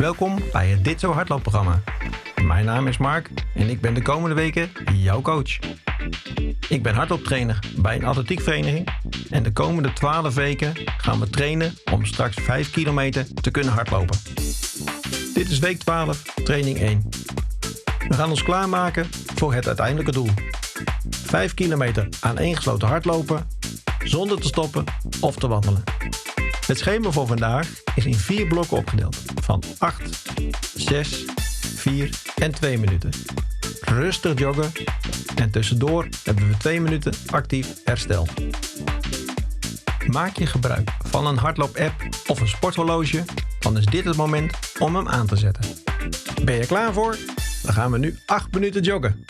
Welkom bij het Dit Zo Hardloopprogramma. Mijn naam is Mark en ik ben de komende weken jouw coach. Ik ben hardlooptrainer bij een atletiekvereniging en de komende 12 weken gaan we trainen om straks 5 kilometer te kunnen hardlopen. Dit is week 12, training 1. We gaan ons klaarmaken voor het uiteindelijke doel. 5 kilometer aan één gesloten hardlopen, zonder te stoppen of te wandelen. Het schema voor vandaag is in vier blokken opgedeeld van 8, 6, 4 en 2 minuten. Rustig joggen en tussendoor hebben we 2 minuten actief herstel. Maak je gebruik van een hardloop-app of een sporthorloge, dan is dit het moment om hem aan te zetten. Ben je klaar voor? Dan gaan we nu 8 minuten joggen.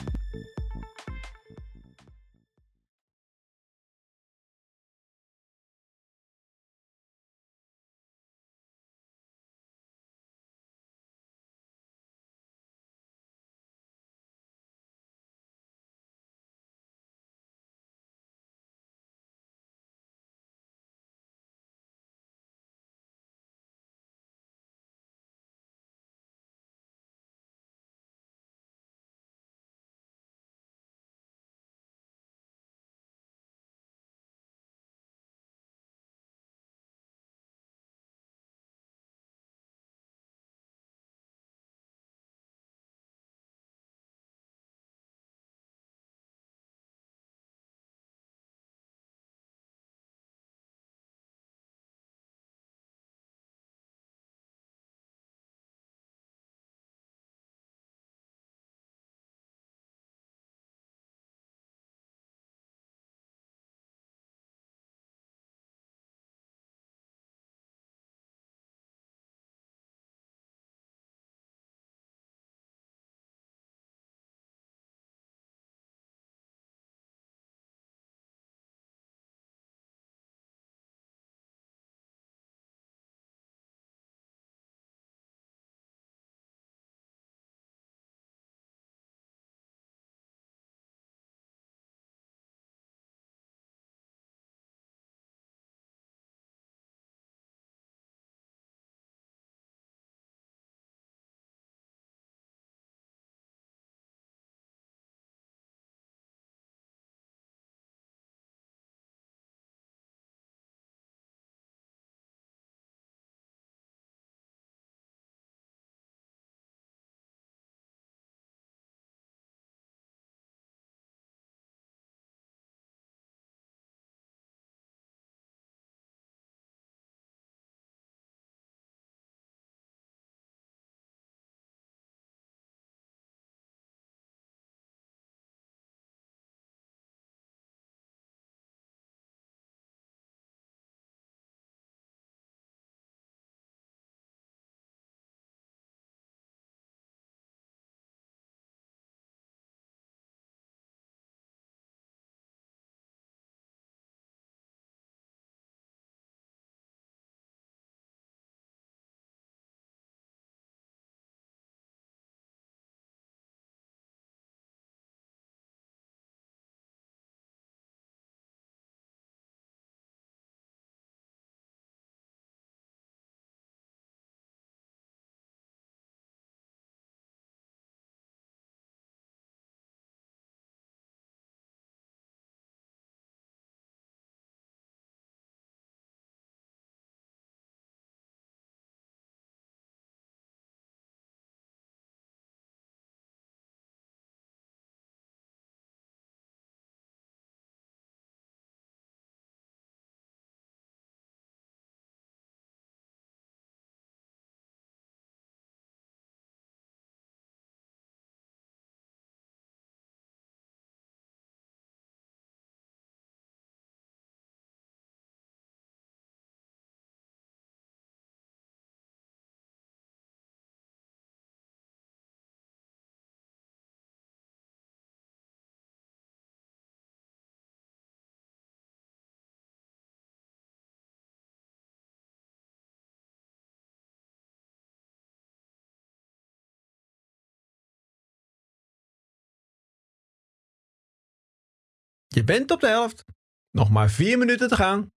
Je bent op de helft. Nog maar 4 minuten te gaan.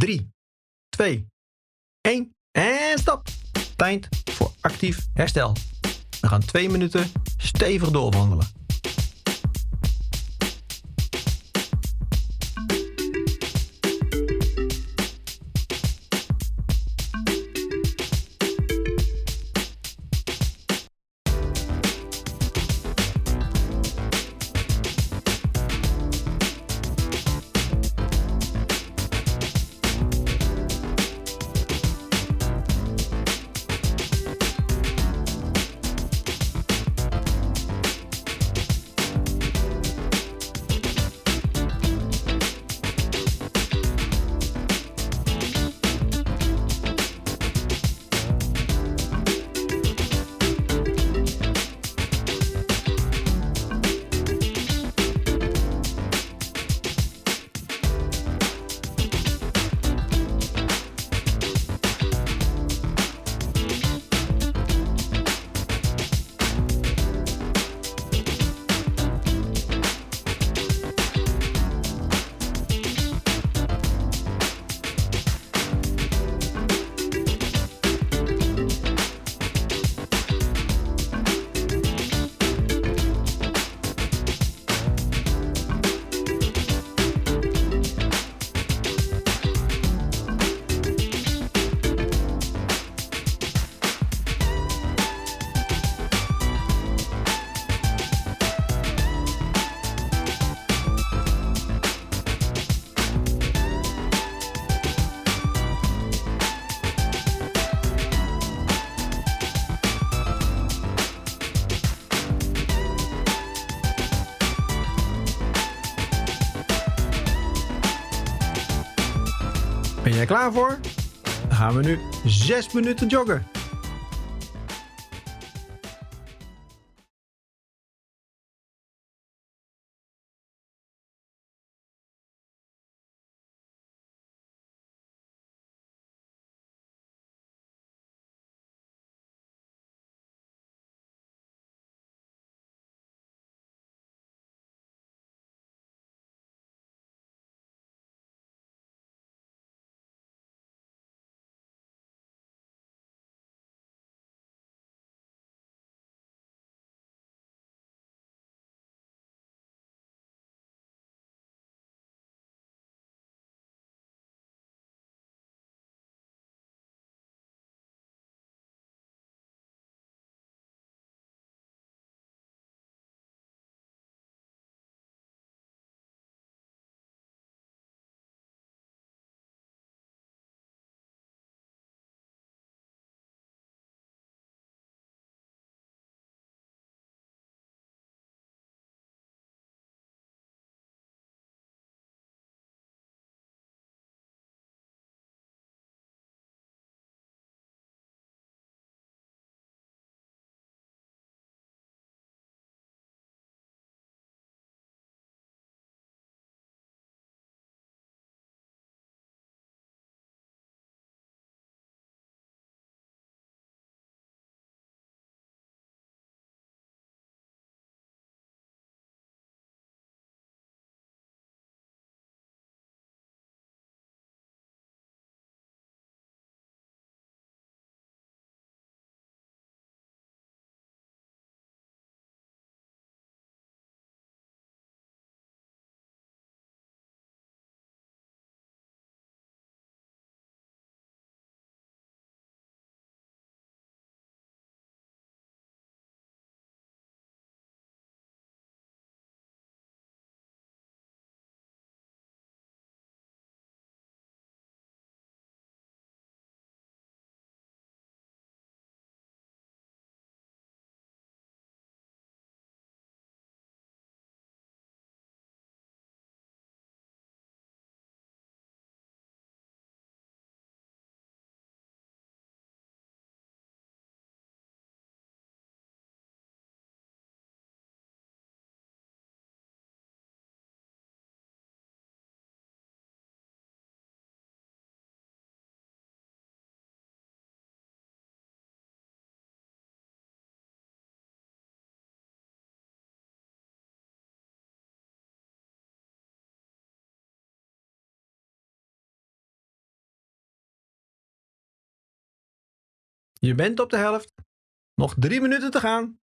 3, 2, 1 en stop. Tijd voor actief herstel. We gaan twee minuten stevig doorwandelen. Jij klaar voor? Dan gaan we nu 6 minuten joggen. Je bent op de helft. Nog drie minuten te gaan.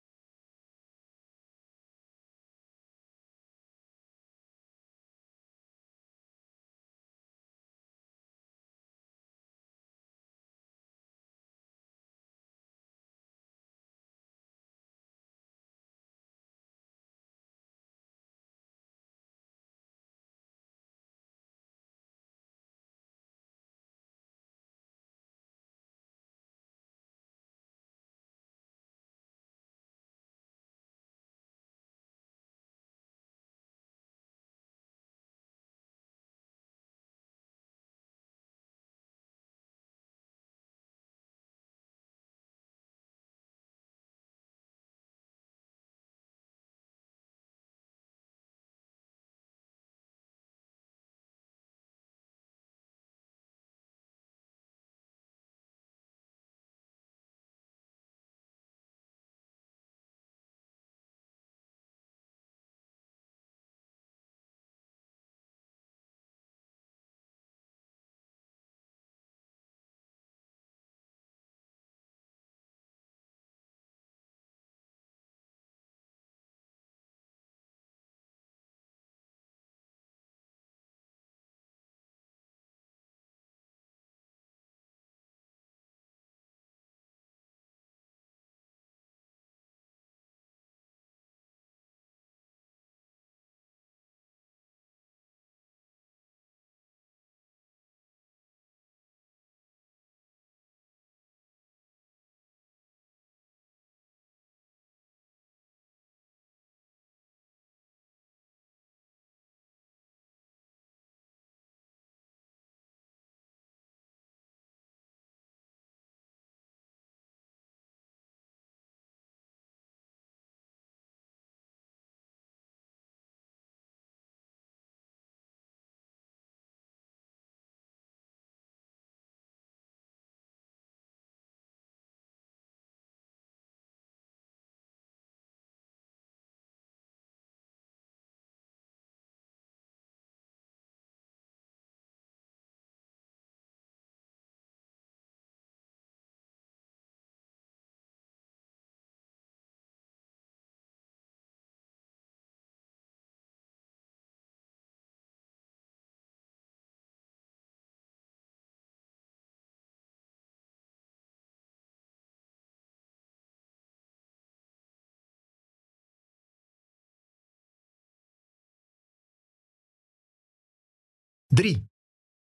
Drie,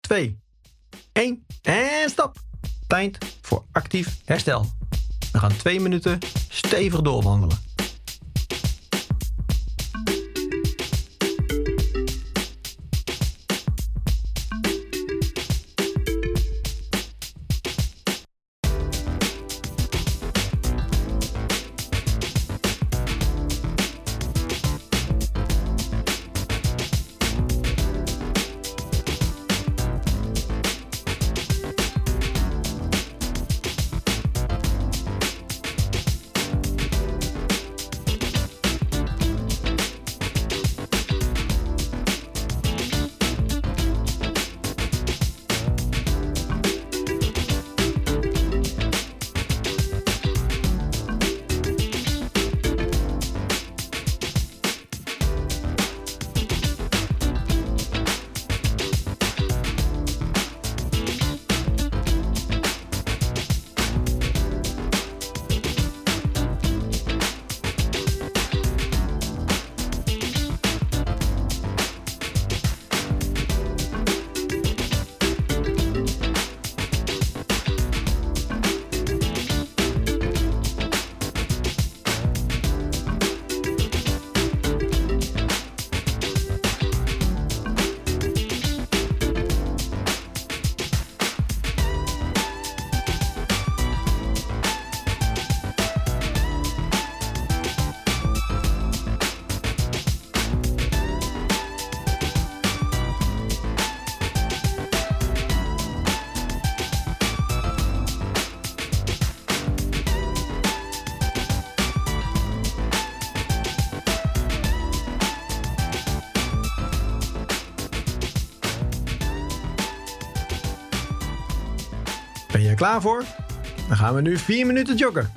twee, één en stop. Tijd voor actief herstel. We gaan twee minuten stevig doorwandelen. Klaar voor? Dan gaan we nu 4 minuten joggen.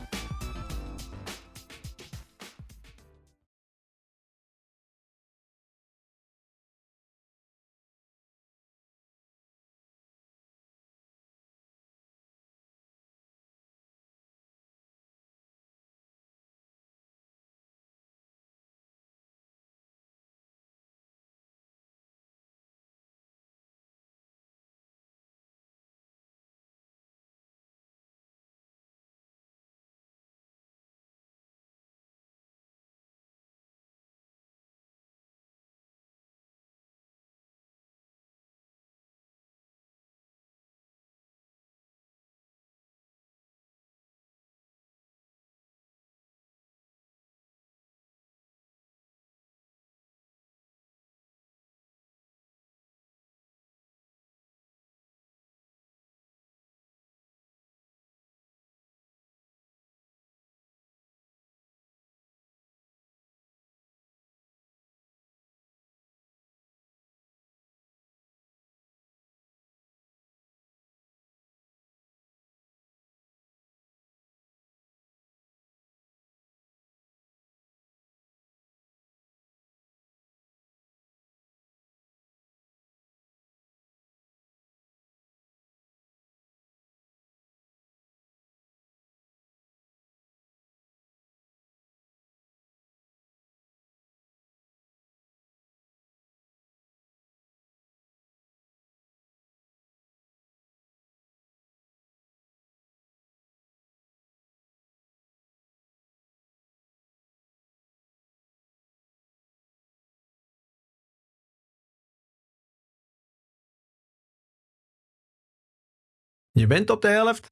Je bent op de helft.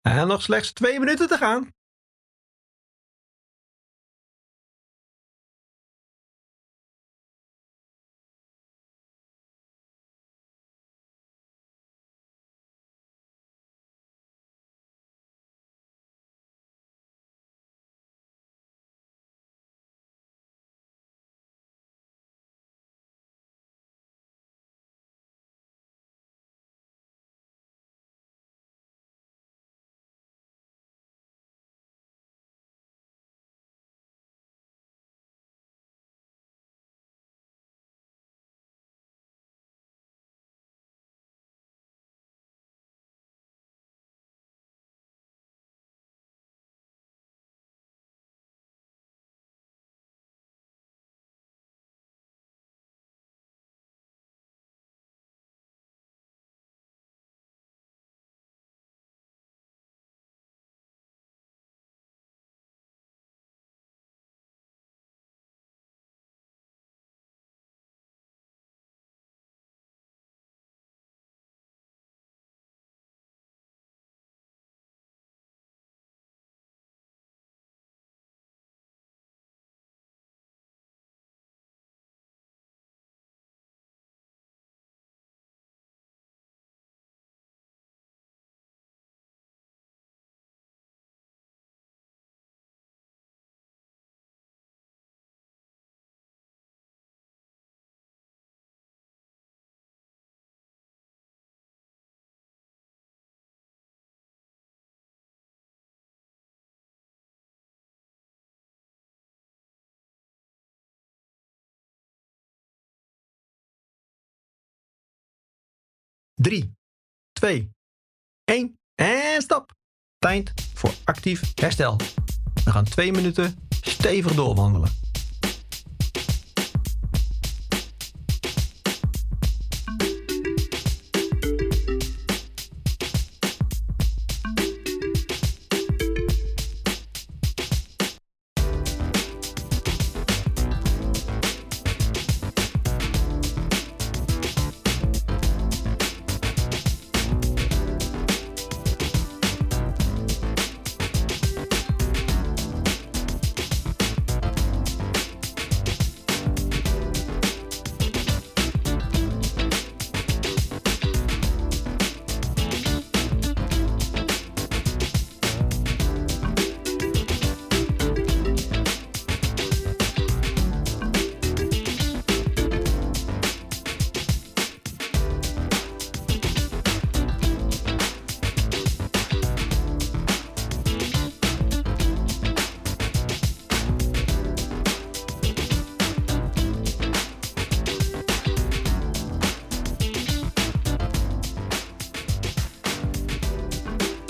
En nog slechts 2 minuten te gaan. Drie, twee, één en stop. Tijd voor actief herstel. We gaan twee minuten stevig doorwandelen.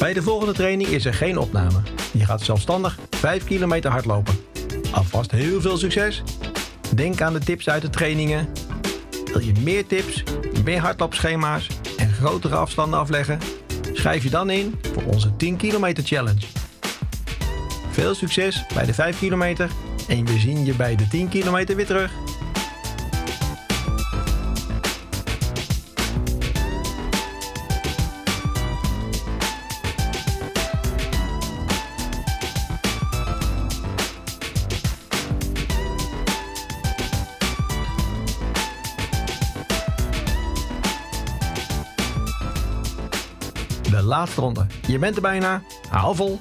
Bij de volgende training is er geen opname. Je gaat zelfstandig 5 kilometer hardlopen. Alvast heel veel succes. Denk aan de tips uit de trainingen. Wil je meer tips, meer hardloopschema's en grotere afstanden afleggen? Schrijf je dan in voor onze 10 kilometer challenge. Veel succes bij de 5 kilometer en we zien je bij de 10 kilometer weer terug. Je bent er bijna. Haal vol.